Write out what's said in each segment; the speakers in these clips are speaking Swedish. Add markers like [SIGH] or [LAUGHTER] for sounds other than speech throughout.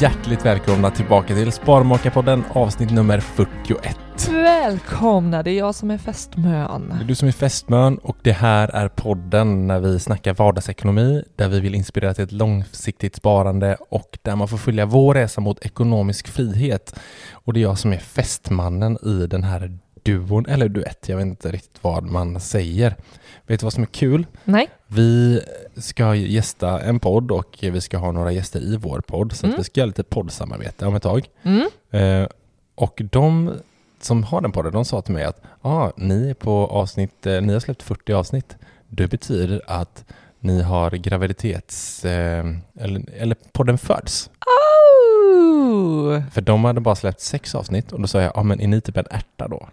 Hjärtligt välkomna tillbaka till Sparmakarpodden avsnitt nummer 41. Välkomna, det är jag som är fästmön. Det är du som är fästmön och det här är podden när vi snackar vardagsekonomi, där vi vill inspirera till ett långsiktigt sparande och där man får följa vår resa mot ekonomisk frihet. Och det är jag som är fästmannen i den här duon, eller duett, jag vet inte riktigt vad man säger. Vet du vad som är kul? Nej. Vi ska gästa en podd och vi ska ha några gäster i vår podd, så Mm. att vi ska göra lite poddsamarbete om ett tag. Mm. Eh, och de som har den podden, de sa till mig att ah, ni är på avsnitt, eh, ni har släppt 40 avsnitt. Det betyder att ni har graviditets, eh, eller, eller podden föds. Oh! För de hade bara släppt sex avsnitt och då sa jag, ja ah, men är ni typ en ärta då?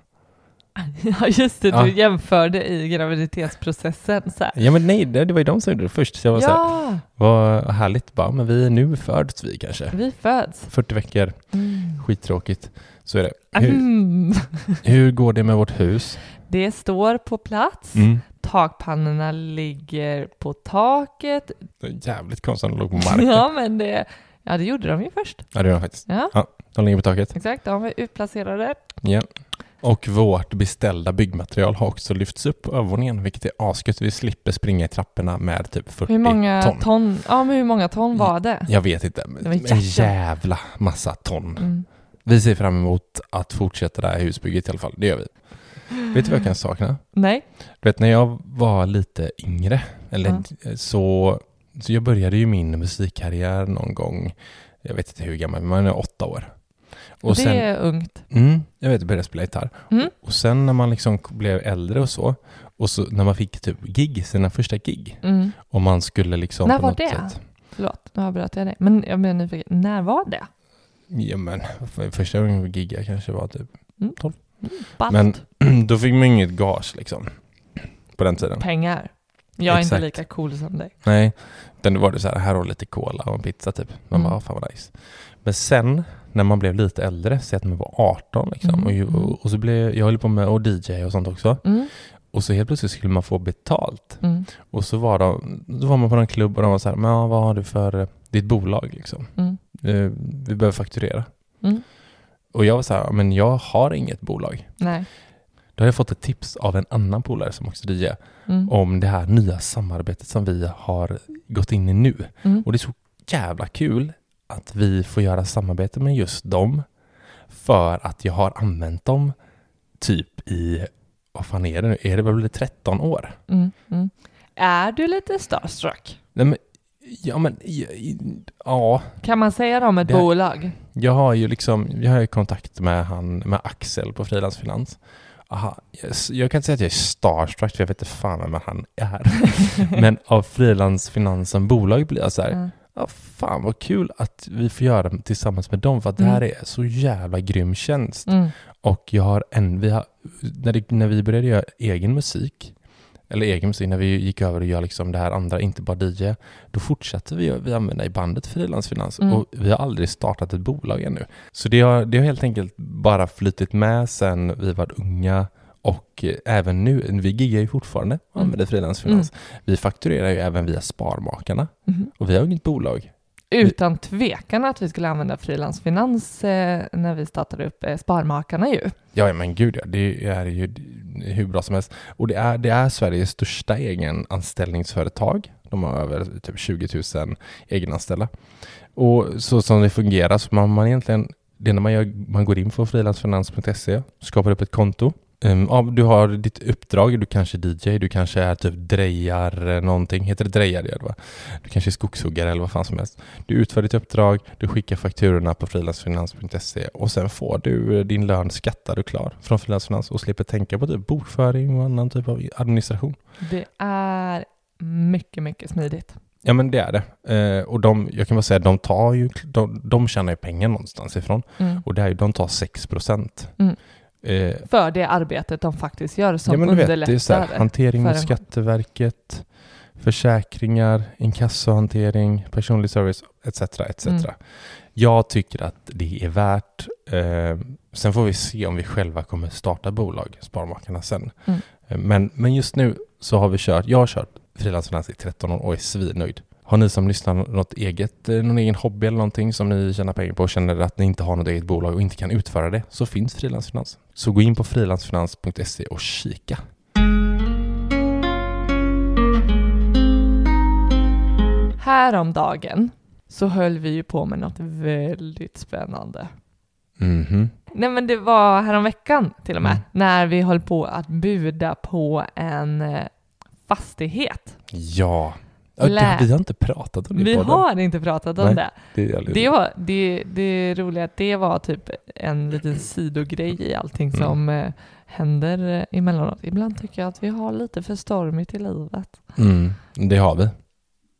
[LAUGHS] Ja, just det, Ja. du jämförde i graviditetsprocessen. Så här. Ja men nej, det, det var ju de som gjorde det först. Så jag var så här, Ja, vad härligt bara, men vi nu föds vi kanske. vi föds. 40 veckor, Mm. skittråkigt. Så är det. Hur, Mm. hur går det med vårt hus? Det står på plats. Mm. Takpannorna ligger på taket. Är jävligt konstigt att de låg på [LAUGHS] marken. Ja, men det, ja, det gjorde de ju först. Ja, det gör de faktiskt. Ja, De ligger på taket. exakt. De var utplacerade. Ja. Och vårt beställda byggmaterial har också lyfts upp på övervåningen, vilket är asgött. Vi slipper springa i trapporna med typ 40 Hur många ton. ton. Ja, men hur många ton var det? Jag vet inte. var en jävla massa ton. Mm. Vi ser fram emot att fortsätta det här husbygget i alla fall. Det gör vi. Vet du vad jag kan sakna? Nej. Du vet när jag var lite yngre, eller så, så jag började ju min musikkarriär någon gång, jag vet inte hur gammal, men man är åtta år. Och det sen, är ungt. mm, jag vet, jag började spela gitarr. Mm. Och sen när man liksom blev äldre och så, och så när man fick typ gig, sina första gig, Mm. och man skulle liksom När på var något det? sätt, Förlåt, nu avbröt jag dig. Men jag menar nyfiken, när var det? ja men för- första gången jag giggade kanske var typ Mm. 12. Ballt. Men [CLEARS THROAT] då fick man inget gage liksom, på den tiden. Pengar. Jag är Exakt. inte lika cool som dig. Nej, utan då var det så här, här har lite cola och en pizza typ. Man Mm. bara, "Ah, fan vad nice. Men sen när man blev lite äldre, säg att man var 18 liksom, Mm, och, mm. och, och så blev, jag höll på med och DJ och sånt också. Mm. Och så helt plötsligt skulle man få betalt. Mm. Och så var, de, då var man på en klubb och de var så här, men ja, vad har du för ditt bolag liksom? Mm. Eh, vi behöver fakturera. Mm. Och jag var så här, men jag har inget bolag. Nej. Då har jag fått ett tips av en annan polare som också DJ om det här nya samarbetet som vi har gått in i nu. Och det är så jävla kul att vi får göra samarbete med just dem för att jag har använt dem typ i, vad fan är det nu? Är det väl 13 år? Mm. Mm. Är du lite starstruck? Nej, men, ja, men ja, ja, Kan man säga det om ett Det- bolag? jag har ju liksom, jag har ju kontakt med han, med Axel på Frilansfinans. Aha, jag, kan inte säga att jag är starstruck för jag vet inte fan vem han är. [LAUGHS] Men av Frilansfinans som bolag blir jag så här, Ja. Ja fan vad kul att vi får göra det tillsammans med dem för att det här är så jävla grym tjänst. Mm. Och jag har en, vi har, när, det, när vi började göra egen musik, eller egen musik, när vi gick över och gör liksom det här andra, inte bara DJ, då fortsatte vi, vi använda i bandet Frilansfinans Mm. och vi har aldrig startat ett bolag ännu. Så det har, det har helt enkelt bara flyttit med sen vi var unga och eh, även nu, vi giggar ju fortfarande och Mm. använder Frilansfinans. Vi fakturerar ju även via Sparmakarna Mhm. och vi har inget bolag. Utan tvekan att vi skulle använda frilansfinans eh, när vi startade upp eh, Sparmakarna ju. Ja, men gud ja, det är ju hur bra som helst. Och det är, det är Sveriges största egen anställningsföretag. De har över typ 20 000 egenanställda. Och så som det fungerar så man, man egentligen, det är när man, gör, man går in på frilansfinans.se, skapar upp ett konto. Um, ja, du har ditt uppdrag, du kanske är DJ, du kanske är typ drejar eh, någonting, heter det drejar det va? Du kanske är skogshuggare eller vad fan som helst. Du utför ditt uppdrag, du skickar fakturorna på frilansfinans.se och sen får du eh, din lön skattad och klar från Frilansfinans och slipper tänka på typ bokföring och annan typ av administration. Det är mycket, mycket smidigt. Ja men det är det. Eh, och de, jag kan bara säga, de tar ju, de, de tjänar ju pengar någonstans ifrån Mm. och det är ju, de tar 6 procent. Mm. Eh, För det arbetet de faktiskt gör som ja, men du vet, det är underlättar. så här, hantering en- Skatteverket, försäkringar, inkassohantering, personlig service etc. etc. Mm. Jag tycker att det är värt. Eh, sen får vi se om vi själva kommer starta bolag, Sparmakarna sen. Mm. Eh, men, men just nu så har vi kört, jag har kört frilansfinans i 13 år och är svinnöjd. Har ni som lyssnar något eget, eh, någon egen hobby eller någonting som ni tjänar pengar på och känner att ni inte har något eget bolag och inte kan utföra det så finns frilansfinans. Så gå in på frilansfinans.se och kika. Häromdagen så höll vi ju på med något väldigt spännande. Mhm. Nej men det var häromveckan till och med, Mm. när vi höll på att buda på en eh, fastighet. Ja. Lä- vi har inte pratat om det Vi har inte pratat om Nej. det. Det Det, var, det, det roliga är att det var typ en liten sidogrej i allting Mm. som eh, händer eh, emellanåt. Ibland tycker jag att vi har lite för stormigt i livet. Mm, det har vi.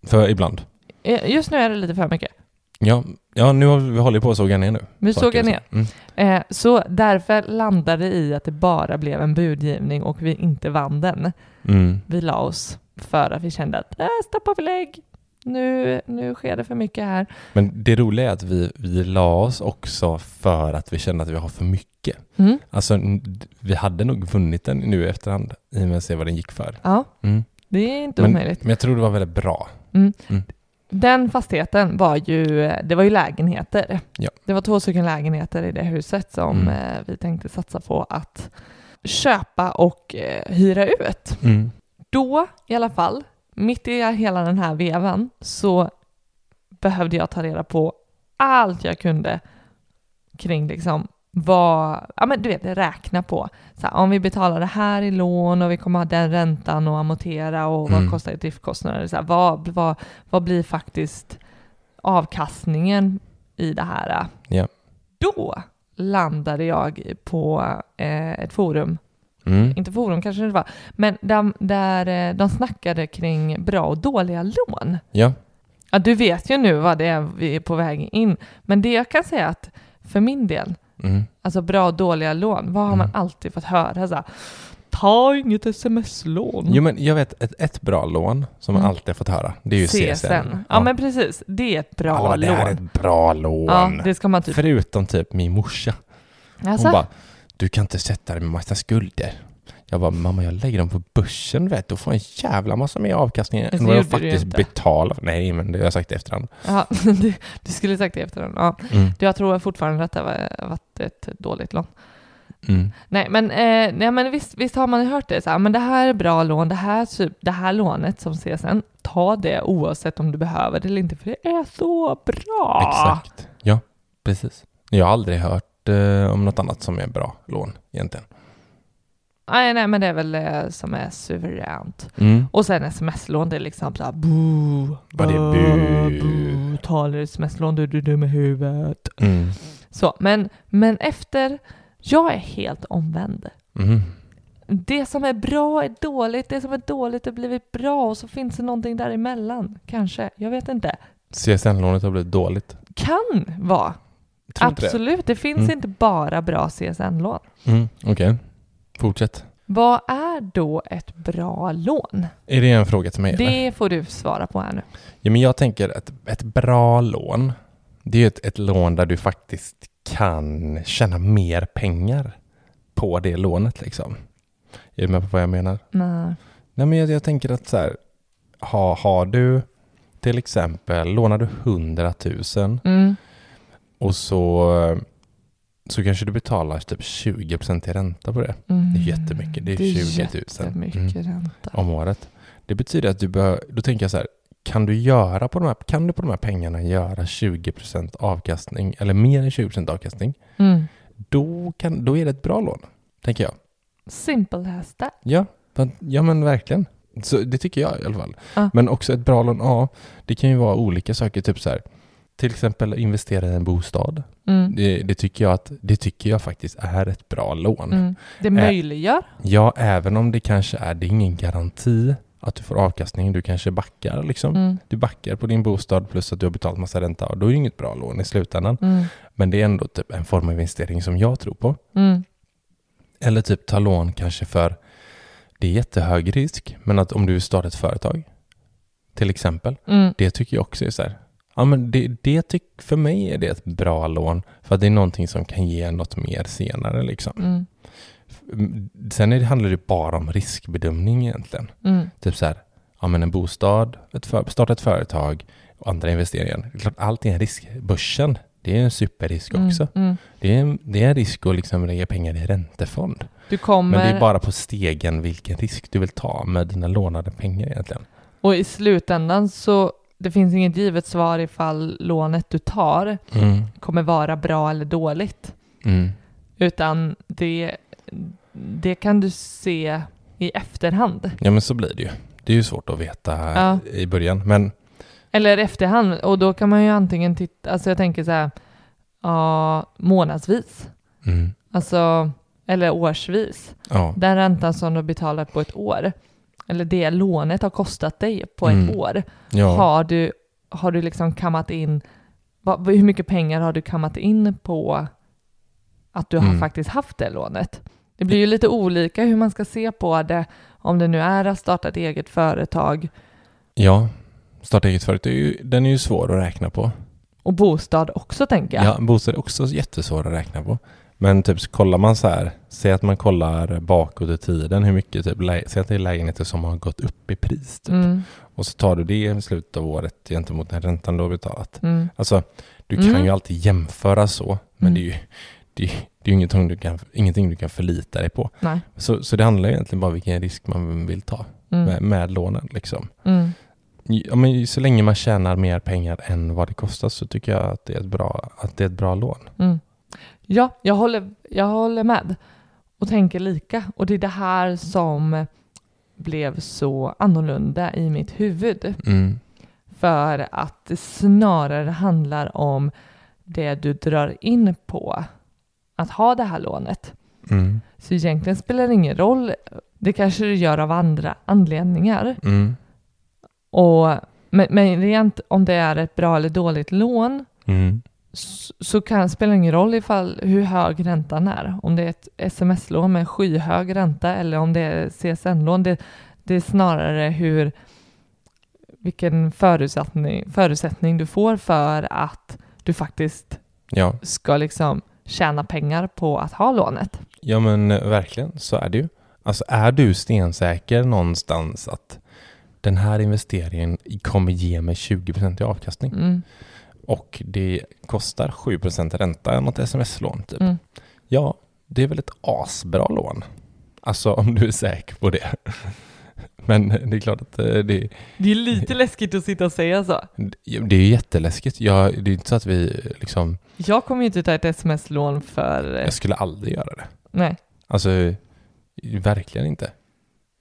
För ibland. Eh, Just nu är det lite för mycket. Ja, ja nu har vi, håller på att såga ner nu. Vi sågar ner. Mm. Eh, Så därför landade det i att det bara blev en budgivning och vi inte vann den. Mm. Vi la oss för att vi kände att äh, stoppa belägg. Nu, nu sker det för mycket här. Men det roliga är att vi, vi la oss också för att vi kände att vi har för mycket. Mm. Alltså, vi hade nog vunnit den nu i efterhand i och med att se vad den gick för. Ja, Mm. det är inte Men, omöjligt. men jag tror det var väldigt bra. Den fastigheten var ju, det var ju lägenheter. Ja. Det var två stycken lägenheter i det huset som Mm. eh, vi tänkte satsa på att köpa och eh, hyra ut. Då i alla fall, mitt i hela den här vevan, så behövde jag ta reda på allt jag kunde kring liksom vad, ja men du vet, räkna på. Så här, om vi betalar det här i lån och vi kommer ha den räntan och amortera och vad Mm. kostar det driftkostnader? Så här, vad, vad, vad blir faktiskt avkastningen i det här? Ja. Då landade jag på eh, ett forum Mm. inte forum kanske det var, men där, där eh, de snackade kring bra och dåliga lån. Ja. Ja, du vet ju nu vad det är vi är på väg in, men det jag kan säga att för min del, Mm. alltså bra och dåliga lån, vad har man Mm. alltid fått höra? Så här, Ta inget sms-lån. Jo men jag vet ett, ett bra lån som man Mm. alltid har fått höra. Det är ju CSN. Ja, men precis. Det är ett bra Alla bara, det lån. här är ett bra lån. Ja, det ska man typ... Förutom typ min morsa. Alltså, Hon bara, du kan inte sätta dig med massa skulder. Jag bara, mamma jag lägger dem på börsen vet du och får en jävla massa mer avkastning än vad jag faktiskt betalar. Nej men det har jag sagt i efterhand. ja, [LAUGHS] du, du skulle sagt det i efterhand. Ja. Mm. Jag tror fortfarande att det var, varit ett dåligt lån. Mm. Nej, men, eh, nej, men visst, visst har man ju hört det. Så här, men det här är bra lån. Det här, typ, det här lånet som CSN, ta det oavsett om du behöver det eller inte, för det är så bra. Exakt. Ja, precis. Jag har aldrig hört eh, om något annat som är bra lån egentligen. Nej, nej, men det är väl det som är suveränt. Mm. Och sen sms-lån, det är liksom såhär boo, Ja, det är bu. boo, talar sms-lån, du är dum i huvudet. Mm. Så, men, men efter, jag är helt omvänd. Mm. Det som är bra är dåligt, det som är dåligt har blivit bra och så finns det någonting däremellan, kanske. Jag vet inte. CSN-lånet har blivit dåligt. Kan vara. Inte det. Absolut, det, finns Mm. inte bara bra CSN-lån. Mm. Okej, fortsätt. Vad är då ett bra lån? Är det en fråga till mig? eller? Det får du svara på här nu. Ja, men jag tänker att ett bra lån, det är ett, ett lån där du faktiskt kan tjäna mer pengar på det lånet. Liksom. Är du med på vad jag menar? Nej. Nej, men jag, jag tänker att så här, ha, har du till exempel, lånar du 100 000 Mm. Och så, så kanske du betalar typ 20 i ränta på det. Mm. Det är jättemycket, det är 20 000 jättemycket ränta. om året. Det betyder att du bör, då tänker jag så här, kan du göra på de här, kan du på de här pengarna göra 20% avkastning eller mer än 20% avkastning, Mm. då, kan, då är det ett bra lån, tänker jag. Simple as that. Ja, ja men verkligen. Så det tycker jag i alla fall. Ja. Men också ett bra lån, ja, det kan ju vara olika saker, typ så här, till exempel investera i en bostad. Mm. Det, det, tycker jag att, det tycker jag faktiskt är ett bra lån. Mm. Det möjliggör. Ja, även om det kanske är, det är ingen garanti att du får avkastning. Du kanske backar liksom. Mm. Du backar på din bostad plus att du har betalat massa ränta och då är det inget bra lån i slutändan. Mm. Men det är ändå typ en form av investering som jag tror på. Mm. Eller typ ta lån kanske för, det är jättehög risk, men att om du startar ett företag, till exempel, Mm. det tycker jag också är så här, ja men det, det tyck, för mig är det ett bra lån, för att det är någonting som kan ge något mer senare liksom. Mm. Mm, Sen är det, handlar det bara om riskbedömning egentligen. Mm. Typ så här, ja men en bostad, ett för, starta ett företag och andra investeringar. Det är klart, allt är en risk. Börsen, det är en superrisk också. Mm. Mm. Det, är, det är en risk att liksom lägga pengar i räntefond. Kommer, Men det är bara på stegen vilken risk du vill ta med dina lånade pengar egentligen. och i slutändan så det finns inget givet svar ifall lånet du tar Mm. kommer vara bra eller dåligt. Mm. Utan det, det kan du se i efterhand. Ja men så blir det ju. Det är ju svårt att veta Ja. i början. Men Eller efterhand. Och då kan man ju antingen titta, alltså jag tänker så här, ja, månadsvis. mm. Alltså, eller årsvis. ja. Den räntan som du betalar på ett år, eller det lånet har kostat dig på Mm. ett år, Ja. har du, har du liksom kammat in, vad, hur mycket pengar har du kammat in på att du har Mm. faktiskt haft det lånet? Det blir ju lite olika hur man ska se på det, om det nu är att starta ett eget företag ja. Starta eget företag, är ju- den är ju svår att räkna på. och bostad också tänker jag. Ja, bostad är också jättesvår att räkna på. Men typ så kollar man så här, säg att man kollar bakåt i tiden hur mycket, typ, säg att det är lägenheter som har gått upp i pris. Typ. Mm, Och så tar du det i slutet av året gentemot den räntan du har betalat. mm, Alltså, du kan Mm. ju alltid jämföra så, men Mm. det är ju det det är ingenting du, kan, ingenting du kan förlita dig på. nej. Så, så det handlar egentligen bara om vilken risk man vill ta Mm, med, med lånen. Liksom. mm, Ja, men så länge man tjänar mer pengar än vad det kostar så tycker jag att det är ett bra, att det är ett bra lån. Ja, jag håller, jag håller med och tänker lika. Och det är det här som blev så annorlunda i mitt huvud. Mm. För att det snarare handlar om det du drar in på att ha det här lånet. Mm. Så egentligen spelar det ingen roll. Det kanske du gör av andra anledningar. Mm. Och, men, men rent om det är ett bra eller dåligt lån Mm. Så, kan det spela ingen roll ifall hur hög räntan är. Om det är ett sms-lån med skyhög ränta eller om det är CSN-lån. Det, det är snarare hur vilken förutsättning, förutsättning du får för att du faktiskt Ja. ska liksom tjäna pengar på att ha lånet. ja, men eh, verkligen så är det ju. Alltså är du stensäker någonstans att den här investeringen kommer ge mig 20% i avkastning Mm, och det kostar 7% ränta än något sms-lån typ. mm. Ja, det är väl ett asbra lån. Alltså om du är säker på det. [LAUGHS] Men det är klart att eh, det, Det är lite läskigt att sitta och säga så. det är jätteläskigt. Jag, det är inte så att vi liksom, Jag kommer ju inte ta ett sms-lån för... eh, jag skulle aldrig göra det. Nej. Alltså, Verkligen inte.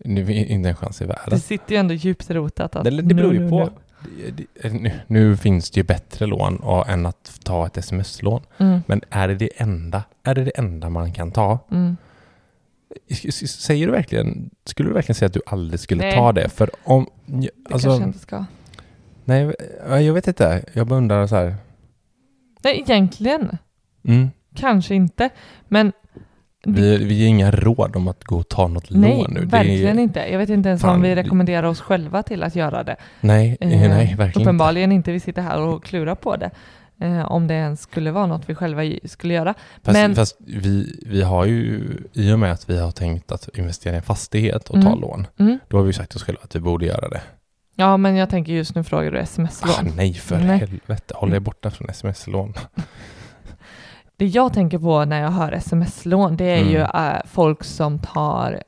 Nu är inte en chans i Det världen. sitter ju ändå djupt rotat att Det, det beror ju på. Nu. Finns det ju bättre lån och, än att ta ett sms-lån. Mm, Men är det det enda, är det det enda man kan ta? mm. Säger du verkligen, skulle du verkligen säga att du aldrig skulle Nej. ta det? För om, Det alltså, kanske inte ska. nej, ja, jag vet inte. Jag bara undrar så här. Nej, egentligen Mm. kanske inte. Men Vi, vi ger inga råd om att gå och ta något nej, lån nu. Det verkligen är, inte. Jag vet inte ens Fan, om vi rekommenderar oss själva till att göra det. Nej, Eh, nej, verkligen inte. Uppenbarligen inte. Vi sitter här och klurar på det. Eh, om det ens skulle vara något vi själva skulle göra. Fast, Men- fast vi, vi har ju, i och med att vi har tänkt att investera i en fastighet och ta Mm. lån, Mm. då har vi sagt oss själva att vi borde göra det. Ja, men jag tänker just nu frågar du Ah, sms-lån. nej, för Nej. helvete. Håll dig borta från sms-lån. [LAUGHS] Det jag tänker på när jag hör sms-lån, det är Mm. ju äh, folk som tar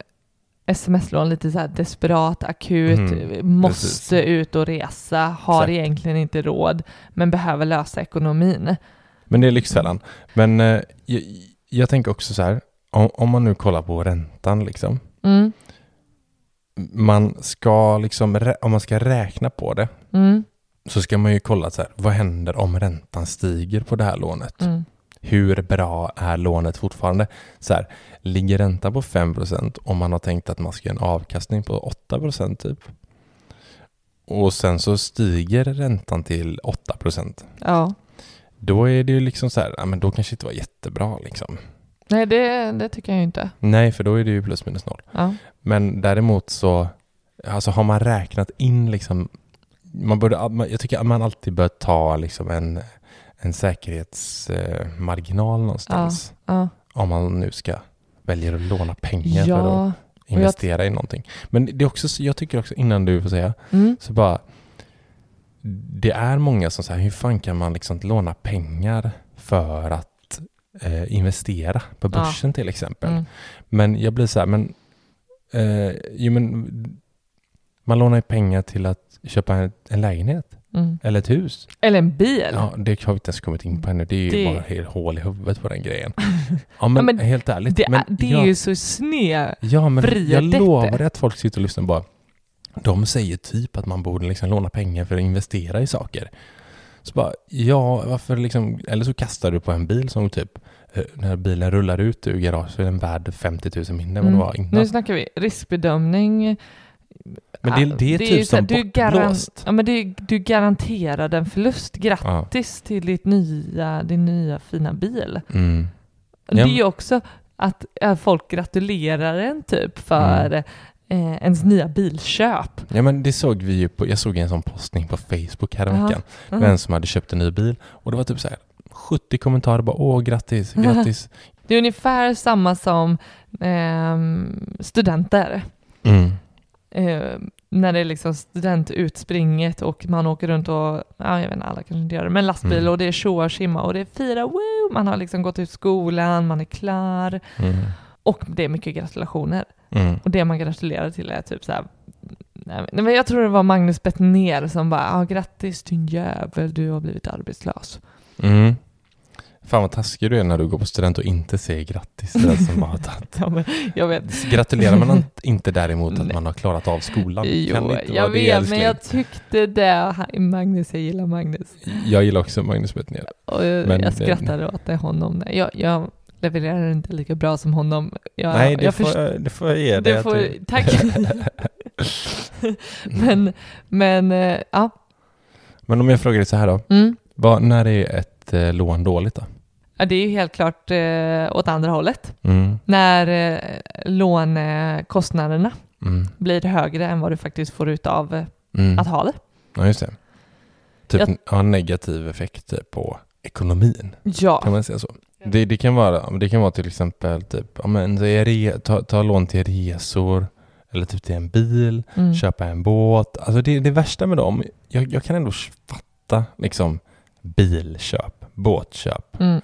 sms-lån lite så desperat, akut, Mm, måste ut och resa, har Exakt. egentligen inte råd, men behöver lösa ekonomin. Men det är Lyxfällan. Men eh, jag, jag tänker också så här, om, om man nu kollar på räntan liksom, Mm, man ska liksom, om man ska räkna på det, mm, så ska man ju kolla så här, vad händer om räntan stiger på det här lånet? mm, Hur bra är lånet fortfarande? Så här, ligger räntan på 5% om man har tänkt att man ska göra en avkastning på 8% typ? Och sen så stiger räntan till 8%. ja. Då är det ju liksom så här, ja, men då kanske det inte var jättebra liksom. Nej, det, det tycker jag inte. Nej, för då är det ju plus minus noll. Ja. Men däremot så, alltså har man räknat in liksom, man borde, jag tycker att man alltid bör ta liksom en, en säkerhetsmarginal någonstans. Ja. Om man nu ska välja att låna pengar för Ja. att investera i någonting. Men det är också, så- jag tycker också innan du får säga, Mm. så bara, det är många som säger, hur fan kan man liksom låna pengar för att eh, investera på Ja. börsen till exempel? Mm. Men jag blir så här, men, eh, jo, men man lånar ju pengar till att köpa en, en lägenhet Mm. eller ett hus. Eller en bil. Ja, det har vi inte ens kommit in på ännu. Det är ju Det- bara helt hål i huvudet på den grejen. [LAUGHS] Ja, men, Ja, men helt ärligt. det men, är, det är ju så sned. Ja, men jag vridet. lovar dig att folk sitter och lyssnar och bara, de säger typ att man borde liksom låna pengar för att investera i saker. Så bara, ja, varför liksom, eller så kastar du på en bil som typ, eh, när bilen rullar ut ur garaget så är den värd 50 000 mindre än vad Mm. den var innan. Nu snackar vi riskbedömning. Men det, det är ju typ här, som du, bortblåst. ja, men du, du garanterar en förlust. Grattis till ditt nya, din nya fina bil. Mm. Det Ja, är ju också att ja, folk gratulerar en typ för Mm. eh, ens nya bilköp. Ja men det såg vi ju på, jag såg en sån postning på Facebook häromveckan. Ja. med en som hade köpt en ny bil och det var typ så här 70 kommentarer bara åh grattis, [LAUGHS] grattis. Det är ungefär samma som ehm, studenter. Mm. Eh, när det är liksom studentutspringet och man åker runt och, ja jag vet inte, alla kanske inte gör det, men lastbil Mm. och det är tjoa och tjimma och det är fira, woo! Man har liksom gått ut skolan, man är klar Mm. och det är mycket gratulationer. Mm. Och det man gratulerar till är typ så här, nej men jag tror det var Magnus Bettner som bara, ja grattis din jävel, du har blivit arbetslös. Mm. Fan vad taskig du är när du går på student och inte säger grattis till den som har tagit. [LAUGHS] Ja, men jag vet. Gratulerar man [LAUGHS] inte däremot att man har klarat av skolan? Jo, Kan inte jag vara det, vet, men jag tyckte det. Magnus, jag gillar Magnus. Jag gillar också Magnus Bettner. Och jag, Men jag det- skrattade åt det honom. Jag, jag levererar inte lika bra som honom. Jag, Nej, det, jag får, först- det får jag ge dig. får, Tack. [LAUGHS] men, men, eh, ja. Men om jag frågar dig så här då. Mm. Vad, när är ett eh, lån dåligt då? Ja. Det är ju helt klart eh, åt andra hållet. Mm. När eh, lånekostnaderna Mm. blir högre än vad du faktiskt får ut av eh, Mm. att ha det. Ja, just det. Typ Jag- ja, negativ effekt på ekonomin. Ja. Kan man säga så? Det, det, kan vara, det kan vara till exempel typ, ja, men, re, ta, ta lån till resor eller typ till en bil, Mm. köpa en båt. Alltså det, det värsta med dem, jag, jag kan ändå fatta liksom bilköp, båtköp. Mm.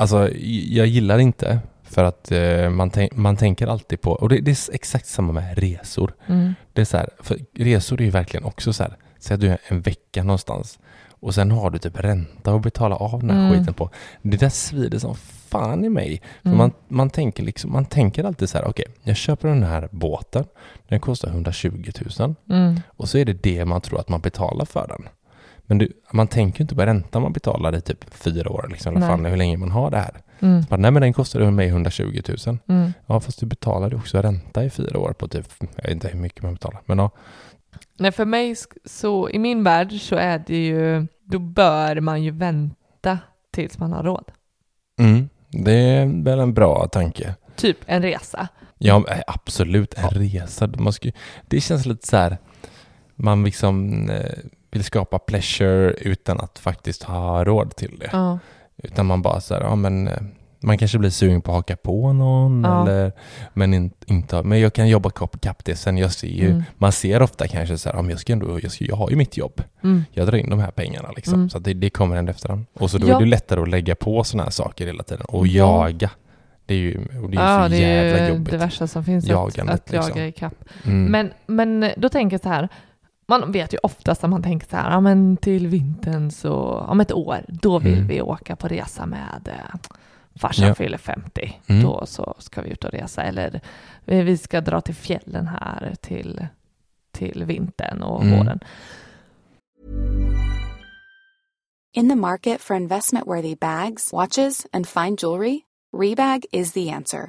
Alltså jag gillar inte För att eh, man, tänk, man tänker alltid på, och det, det är exakt samma med resor. Mm. Det är så här, för resor är ju verkligen också så här, säg att du är en vecka någonstans och sen har du typ ränta att betala av den här Mm. skiten på. Det där svider som fan i mig. För Mm. man, man, tänker liksom, man tänker alltid så här, okej, jag köper den här båten, den kostar 120 000 Mm. och så är det det man tror att man betalar för den. Men du, man tänker ju inte på räntan man betalar i typ fyra år, liksom, eller fan hur länge man har det här. Mm. Bara, nej men den kostade mig 120 000. Mm. Ja fast du betalar ju också ränta i fyra år på typ, jag vet inte hur mycket man betalar, men ja. Nej, för mig så i min värld så är det ju, då bör man ju vänta tills man har råd. Mm, det är väl en bra tanke. Typ en resa. Ja, eh, absolut. En resa. Man ska, det känns lite så här, man liksom eh, vill skapa pleasure utan att faktiskt ha råd till det. Ja. Utan man bara så här, ja men eh, man kanske blir sugen på att haka på någon Ja. eller men in, inte, men jag kan jobba kapp, det sen. Jag ser ju, Mm. man ser ofta kanske så här, ja, men jag ska ändå, jag, ska, jag har ju mitt jobb. Mm. Jag drar in de här pengarna liksom. Mm. Så att det, det kommer ändå efterhand. Och så då Ja. är det lättare att lägga på sådana här saker hela tiden och Ja. jaga. Det är ju, och det är ja, så det jävla är ju jobbigt. det värsta som finns, att, Jagandet, att jaga liksom. i kapp. Mm. Men, men då tänker jag så här, man vet ju oftast att man tänker så här, ja men till vintern så, om ett år, då vill Mm. vi åka på resa med eh, farsan Ja. fyller 50. Mm. Då så ska vi ut och resa. Eller eh, vi ska dra till fjällen här till, till vintern och Mm. våren. In the market for investment worthy bags, watches, and fine jewelry, Rebag is the answer.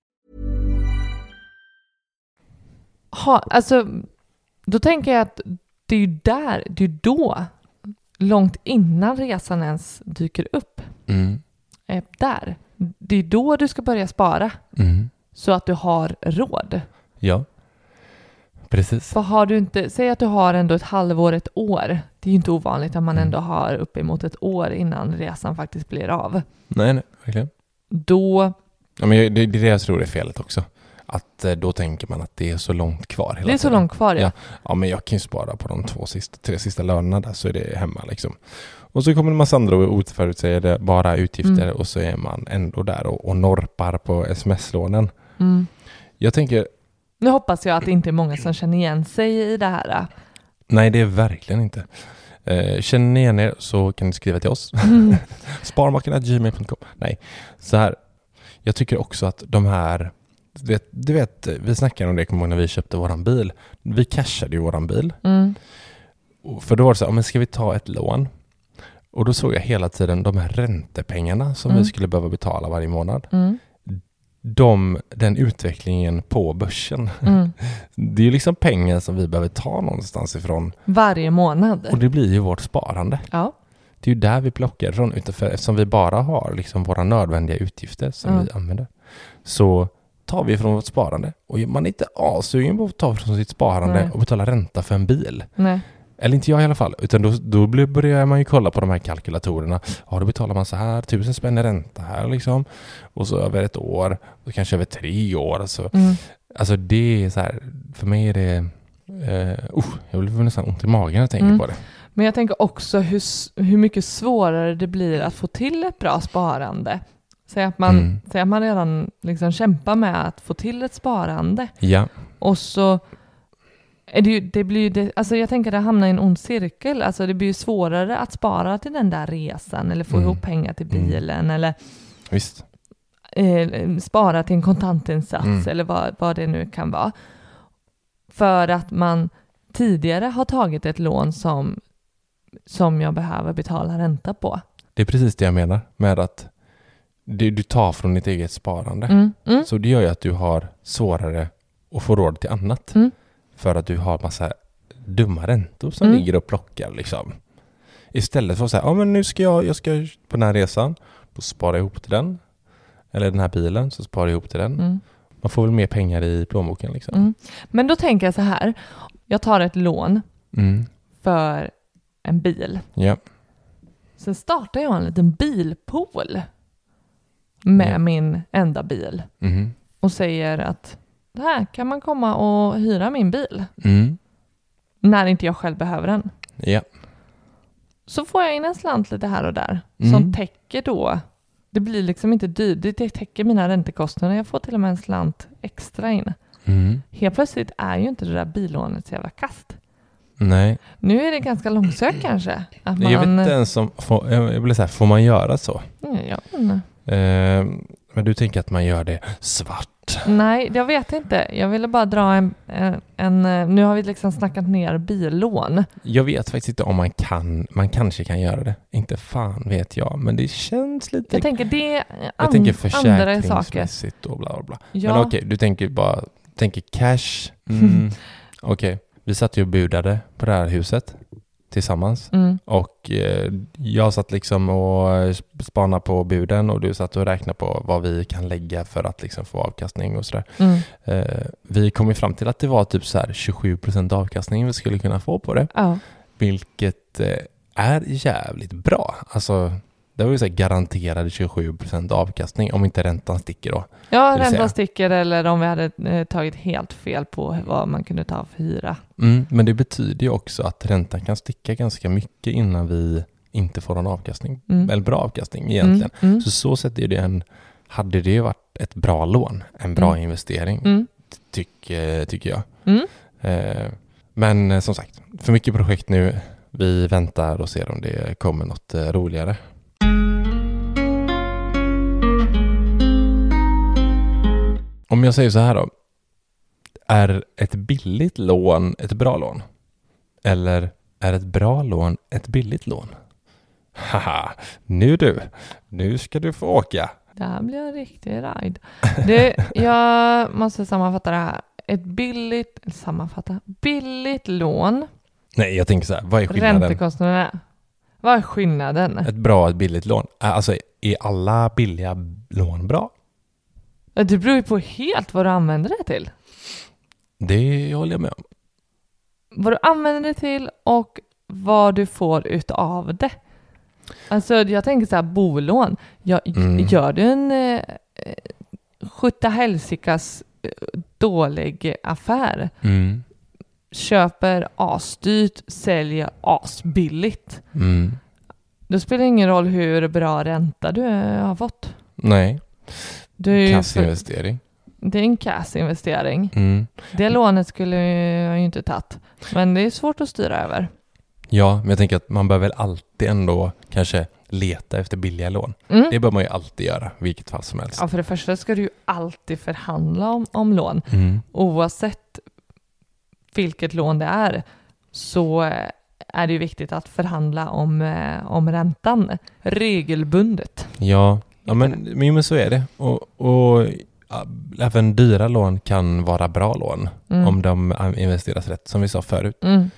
Ha, alltså, då tänker jag att det är ju där, det är då, långt innan resan ens dyker upp, Mm. är där. Det är då du ska börja spara Mm. så att du har råd. Ja. Precis. För har du inte, säg att du har ändå ett halvår, ett år. Det är ju inte ovanligt att man Mm. ändå har uppemot ett år innan resan faktiskt blir av. Nej, nej, verkligen. Då, Ja, men det, det är det jag tror är felet också. Att eh, då tänker man att det är så långt kvar hela det är så tiden. långt kvar ja. Ja. Ja, men jag kan ju spara på de två sista, tre sista lönerna där så är det hemma liksom. Och så kommer en massa andra oförutsägbara bara utgifter Mm. och så är man ändå där och, och norpar på sms-lånen. Mm. Jag tänker, Nu hoppas jag att det inte är många som känner igen sig i det här. nej det är verkligen inte. Eh, känner ni igen er så kan ni skriva till oss. Mm. [LAUGHS] Sparmakarna.gmail.com Nej, så här. Jag tycker också att de här du vet, du vet, vi snackade om det kommer när vi köpte våran bil. Vi cashade ju våran bil. Mm. För då var det så här, men ska vi ta ett lån? Och då såg jag hela tiden de här räntepengarna som Mm. vi skulle behöva betala varje månad. Mm. De, den utvecklingen på börsen. Mm. [LAUGHS] Det är ju liksom pengar som vi behöver ta någonstans ifrån. Varje månad. Och det blir ju vårt sparande. Ja. Det är ju där vi plockar. Utanför, eftersom vi bara har liksom våra nödvändiga utgifter som vi använder. Så tar vi från vårt sparande. Och man är inte assugen på att ta från sitt sparande Nej. och betala ränta för en bil. Nej. Eller inte jag i alla fall. Utan då, då börjar man ju kolla på de här kalkylatorerna. Ja, då betalar man så här, tusen spänn i ränta här liksom. Och så över ett år, och kanske över tre år. Så. Mm. Alltså det är så här, för mig är det... Uh, uh, jag blir nästan ont i magen när jag tänker Mm. på det. Men jag tänker också hur, hur mycket svårare det blir att få till ett bra sparande. Säg att man, Mm. säg att man redan liksom kämpar med att få till ett sparande Ja, och så är det, ju, det blir det, alltså jag tänker att det hamnar i en ond cirkel. Alltså det blir ju svårare att spara till den där resan eller få Mm. ihop pengar till Mm. bilen eller visst. eh, spara till en kontantinsats Mm. eller vad, vad det nu kan vara. för att man tidigare har tagit ett lån som, som jag behöver betala ränta på. Det är precis det jag menar med att du, du tar från ditt eget sparande. Mm, mm, Så det gör ju att du har svårare att få råd till annat. Mm. För att du har massa dumma räntor som Mm. ligger och plockar liksom. Istället för att säga, ja men nu ska jag, jag ska på den här resan, då sparar jag ihop till den. Eller den här bilen, så sparar jag ihop till den. mm, Man får väl mer pengar i plånboken liksom. Men då tänker jag så här, jag tar ett lån för en bil. Ja. Sen startar jag en liten bilpool med Ja. min enda bil Mhm. och säger att här kan man komma och hyra min bil Mm. när inte jag själv behöver den. Ja. Så får jag in en slant lite här och där Mm. som täcker då, det blir liksom inte dyrt, det täcker mina räntekostnader. Jag får till och med en slant extra in. Mm. Helt plötsligt är ju inte det där billånet så jävla kast. Nej, Nu är det ganska långsökt kanske. Att man, jag vet inte ens om, får, jag blir så här, får man göra så? Mm, Ja, men- men du tänker att man gör det svart? Nej, jag vet inte. Jag ville bara dra en, en, en... Nu har vi liksom snackat ner billån. Jag vet faktiskt inte om man kan, man kanske kan göra det. Inte fan vet jag, men det känns lite... Jag tänker det är jag an, tänker andra saker. försäkringsmässigt och bla bla bla. Ja, Men okej, du tänker bara, tänker cash. [LAUGHS] Mm. okej, vi satt ju och budade på det här huset tillsammans. mm, Och eh, jag satt liksom och spanade på buden och du satt och räknade på vad vi kan lägga för att liksom få avkastning och sådär. mm, Eh, vi kom ju fram till att det var typ så här 27% avkastning vi skulle kunna få på det. ja, Vilket eh, är jävligt bra. Alltså, det var ju så garanterade 27% avkastning om inte räntan sticker då. ja säga. räntan sticker eller om vi hade eh, tagit helt fel på vad man kunde ta för hyra. Mm, men det betyder ju också att räntan kan sticka ganska mycket innan vi inte får någon avkastning. Mm. Eller bra avkastning egentligen. Mm, mm, Så så sätt är det en, hade det varit ett bra lån, en bra Mm. investering, mm, tyck, tycker jag. mm. Eh, men eh, som sagt, för mycket projekt nu. Vi väntar och ser om det kommer något eh, roligare. Om jag säger så här då. Är ett billigt lån ett bra lån? Eller är ett bra lån ett billigt lån? Haha, nu du. Nu ska du få åka. Det här blir en riktig ride. Det, jag måste sammanfatta det här. Ett billigt, sammanfatta, billigt lån, Nej, jag tänker så här. Vad är skillnaden? räntekostnaderna. Vad är skillnaden? Ett bra, ett billigt lån. Alltså, är alla billiga lån bra? Det beror ju på helt vad du använder det till. Det håller jag med om. Vad du använder det till och vad du får utav det. Alltså jag tänker så här, bolån. Jag, Mm. Gör du en eh, skjutta helsikas eh, dålig affär, Mm. köper asdyrt, säljer asbilligt. Mm. Då spelar det ingen roll hur bra ränta du eh, har fått. Nej, Du är kassinvestering. det är en cassinvestering. Mm. Det lånet skulle jag ju inte tagit. Men det är svårt att styra över. Ja, men jag tänker att man behöver väl alltid ändå kanske leta efter billiga lån. Mm. Det bör man ju alltid göra, vilket fall som helst. Ja, för det första ska du ju alltid förhandla om, om lån. Mm. Oavsett vilket lån det är så eh, är det ju viktigt att förhandla om, eh, om räntan regelbundet. Ja, ja men, men, men så är det. Och, och även dyra lån kan vara bra lån Mm. om de investeras rätt, som vi sa förut. Mm.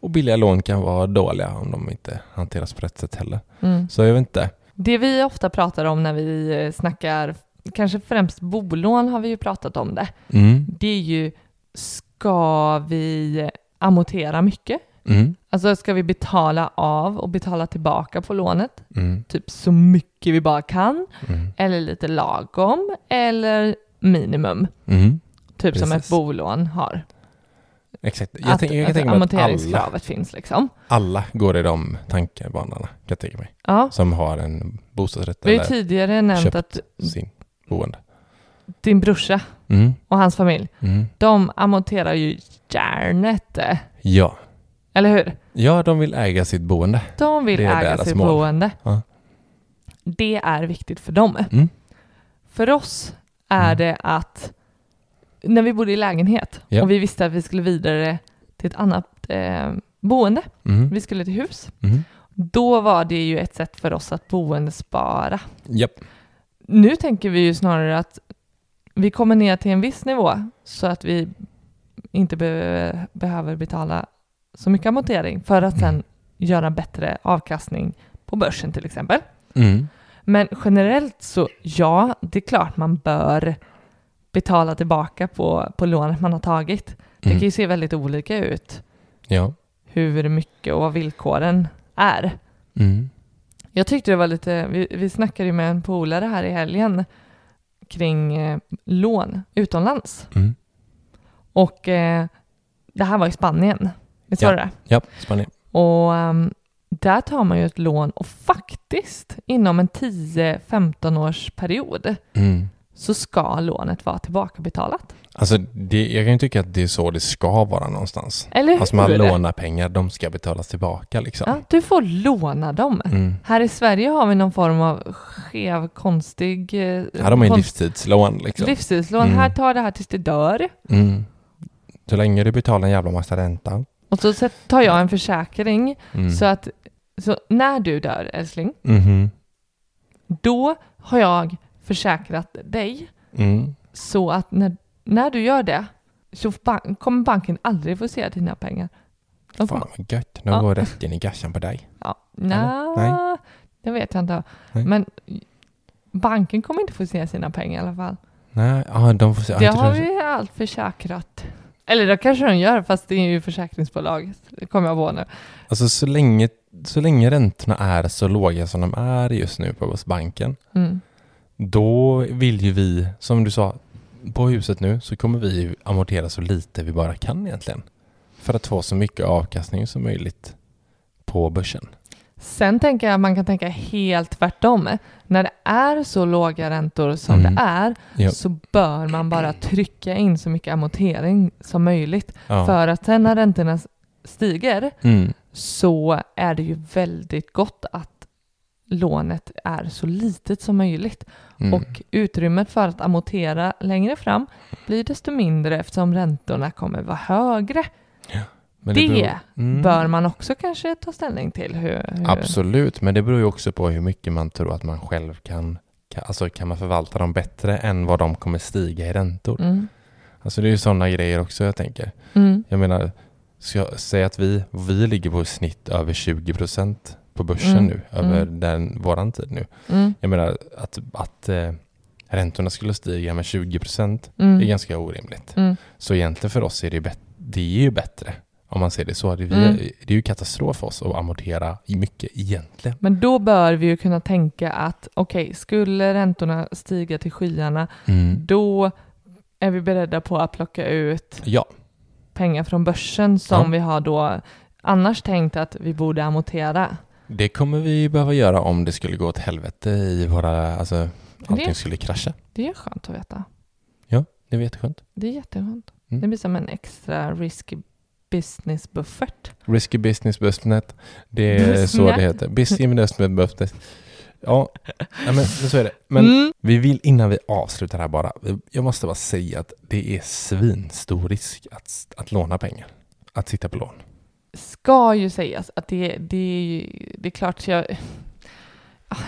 Och billiga lån kan vara dåliga om de inte hanteras på rätt sätt heller. Mm. Så jag vet inte. Det vi ofta pratar om när vi eh, snackar, kanske främst bolån har vi ju pratat om det. Mm. Det är ju, ska vi amortera mycket? Alltså ska vi betala av och betala tillbaka på lånet? Mm. Typ så mycket vi bara kan? Mm. Eller lite lagom? Eller minimum? Mm. Typ som ett Precis. bolån har. Exakt. Jag, att, tänker, jag kan att tänka mig att alla, amorteringskravet finns liksom. alla går i de tankebanorna, kan jag tänka mig. Ja. Som har en bostadsrätt Vi har ju tidigare nämnt att sin boende. din brorsa Mm. och hans familj, Mm. de amorterar ju järnet. eh, Ja. Eller hur? ja, de vill äga sitt boende. De vill äga sitt mål. boende. Ja. Det är viktigt för dem. Mm. För oss är Mm. det att när vi bodde i lägenhet Ja. och vi visste att vi skulle vidare till ett annat eh, boende, Mm. vi skulle till hus, Mm. då var det ju ett sätt för oss att boendespara. Japp. Nu tänker vi ju snarare att vi kommer ner till en viss nivå så att vi inte be- behöver betala så mycket amortering för att sen göra bättre avkastning på börsen till exempel. Mm. Men generellt så ja, det är klart man bör betala tillbaka på, på lånet man har tagit. Det Mm. kan ju se väldigt olika ut Ja. hur mycket och vad villkoren är. Mm. Jag tyckte det var lite, vi, vi snackade ju med en polare här i helgen kring eh, lån utomlands. Mm. Och eh, det här var i Spanien. Visst var Ja. det? Ja, Spanien. Och ehm, där tar man ju ett lån och faktiskt inom en 10-15 års period Mm. så ska lånet vara tillbakabetalat. Alltså, det, jag kan ju tycka att det är så det ska vara någonstans. Eller hur? Alltså man lånar pengar, de ska betalas tillbaka liksom. Ja, du får låna dem. Mm. Här i Sverige har vi någon form av skev, konstig... har man ju konst- livstidslån liksom. livstidslån. Mm. Här tar det här tills det dör. Mm. Så länge du betalar en jävla massa ränta. Och så tar jag en försäkring Mm. så att så när du dör, älskling, Mhm. då har jag försäkrat dig Mm. så att när, när du gör det så ban- kommer banken aldrig få se dina pengar. De Fan vad gött. De Ja. går rätt in i gassan på dig. ja, Eller? nja, det vet jag inte. Nej. Men banken kommer inte få se sina pengar i alla fall. Nej, ja, de får se. Det har vi allt försäkrat. Eller det kanske de gör, fast det är ju försäkringsbolag. Det kommer jag på nu. Alltså så länge, så länge räntorna är så låga som de är just nu på banken, Mm. då vill ju vi, som du sa, på huset nu så kommer vi amortera så lite vi bara kan egentligen. För att få så mycket avkastning som möjligt på börsen. Sen tänker jag att man kan tänka helt tvärtom. När det är så låga räntor som Mm. det är Ja. så bör man bara trycka in så mycket amortering som möjligt. Ja. För att sen när räntorna stiger Mm. så är det ju väldigt gott att lånet är så litet som möjligt. Mm. Och utrymmet för att amortera längre fram blir desto mindre eftersom räntorna kommer vara högre. Men det beror- Mm. Bör man också kanske ta ställning till. Hur, hur... Absolut, men det beror ju också på hur mycket man tror att man själv kan, kan alltså kan man förvalta dem bättre än vad de kommer stiga i räntor. Mm. Alltså det är ju sådana grejer också jag tänker. Mm. Jag menar, ska jag säga att vi, vi ligger på snitt över 20 procent på börsen Mm, nu, över mm. den, våran tid nu. Mm. Jag menar att, att eh, räntorna skulle stiga med 20 procent Mm. är ganska orimligt. Mm. Så egentligen för oss är det, det är ju bättre om man ser det så. Det, vi, Mm. det är ju katastrof för oss att amortera i mycket egentligen. Men då bör vi ju kunna tänka att okej, skulle räntorna stiga till skyarna, Mm. då är vi beredda på att plocka ut Ja, pengar från börsen som Ja. vi har då annars tänkt att vi borde amortera. det kommer vi behöva göra om det skulle gå åt helvete i våra, alltså allting Det- skulle krascha. Det är skönt att veta. Ja, det är jätteskönt. Det är jätteskönt. Mm. Det blir som en extra risky business buffert. Risky business business. Det är så det heter. Business investment business. Ja, men, så är det. Men Mm. vi vill innan vi avslutar här bara. Jag måste bara säga att det är svinstor risk att, att låna pengar. Att sitta på lån. Ska ju sägas att det, det, det är klart jag,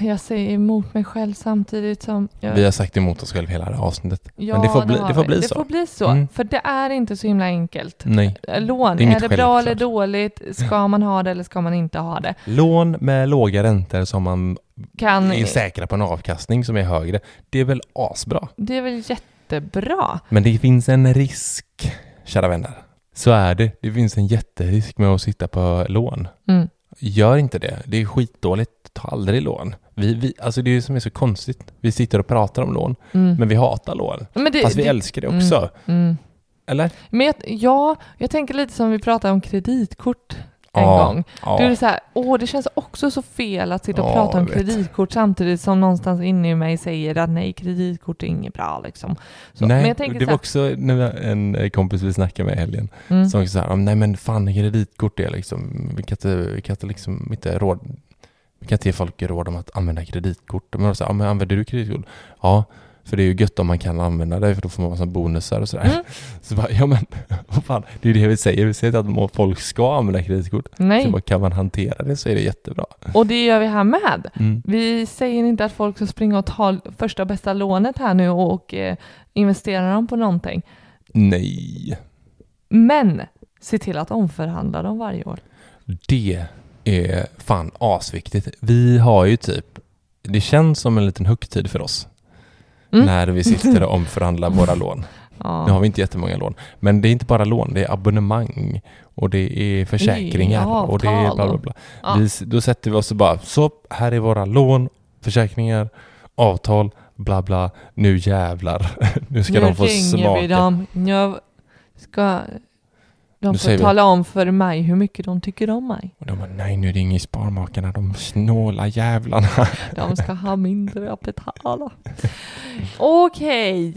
jag säger emot mig själv samtidigt som jag, Vi har sagt emot oss själva hela det här avsnittet. Ja, men det får bli, det får bli det så. får bli så. Mm. För det är inte så himla enkelt. Nej. Lån, Det är, är det bra eller dåligt? Ska man ha det eller ska man inte ha det? Lån med låga räntor som man Kan, är säkra på en avkastning som är högre. Det är väl asbra. det är väl jättebra? Men det finns en risk, kära vänner. Så är det. Det finns en jätterisk med att sitta på lån. Mm. Gör inte det. Det är skitdåligt. Ta aldrig lån. Vi, vi, alltså det är det som är så konstigt. Vi sitter och pratar om lån, Mm. men vi hatar lån. Men det- Fast vi det- älskar det också. Mm. Mm. Eller? Men jag, ja, jag tänker lite som vi pratade om kreditkort en Ja, gång. ja. Då är det så här, åh, det känns också så fel att sitta och Ja, prata om kreditkort samtidigt som någonstans inne i mig säger att nej, kreditkort är inget bra liksom. Så, nej, men jag tänker det så var här, också en kompis vi snackade med i helgen Mm. som sa nej men fan kreditkort är liksom, vi kan inte, vi kan inte liksom inte råd, vi kan inte ge folk råd om att använda kreditkort. Men då sa ja men använder du kreditkort? Ja, För det är ju gött om man kan använda det för då får man massa bonusar och sådär. Mm. [LAUGHS] Så bara, ja men [LAUGHS] vad fan, det är ju det vi säger. Vi säger inte att folk ska använda kreditkort. Nej, Så bara, kan man hantera det så är det jättebra. och det gör vi här med. Mm. Vi säger inte att folk ska springa och ta första bästa lånet här nu och eh, investera dem på någonting. Nej, Men se till att omförhandla dem varje år. det är fan asviktigt. Vi har ju typ, det känns som en liten högtid för oss. Mm. När vi sitter och omförhandlar våra lån. [LAUGHS] Ja. Nu har vi inte jättemånga lån. Men det är inte bara lån, det är abonnemang och det är försäkringar Ja, och det är bla bla bla. Ja. Vi, då sätter vi oss och bara, så här är våra lån, försäkringar, avtal, bla bla. Nu jävlar. [LAUGHS] nu ska nu de få ringer smaka. vi dem. Nu ska de Nu få säger vi- tala om för mig hur mycket de tycker om mig. Och de bara, nej nu ringer Sparmakarna, de snåla jävlarna. [LAUGHS] De ska ha mindre att betala. Okej,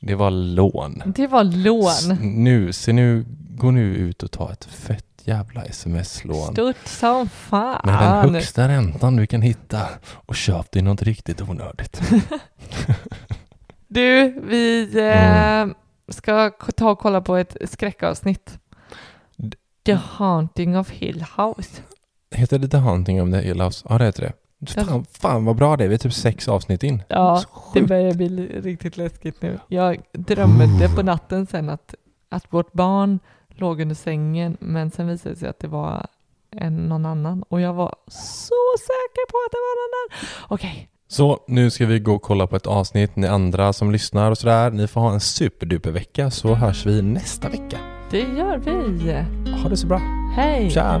Det var lån. det var S- lån. Nu, så nu, gå nu ut och ta ett fett jävla sms-lån. Stort som Med den fan. högsta räntan du kan hitta och köp dig något riktigt onödigt. [LAUGHS] Du, vi Mm. eh, ska ta och kolla på ett skräckavsnitt. The Haunting of Hill House. Heter det The Haunting of the Hill House? Ja, det heter det. Fan, fan vad bra det är. Vi är typ sex avsnitt in. Ja, det börjar bli li- riktigt läskigt nu. Jag drömde på natten sen att, att vårt barn låg under sängen, men sen visade det sig att det var en, någon annan. Och jag var så säker på att det var någon annan. Okej, Så nu ska vi gå och kolla på ett avsnitt. Ni andra som lyssnar och sådär, ni får ha en superduper vecka så hörs vi nästa vecka. det gör vi. Ha det så bra. Hej! Tja!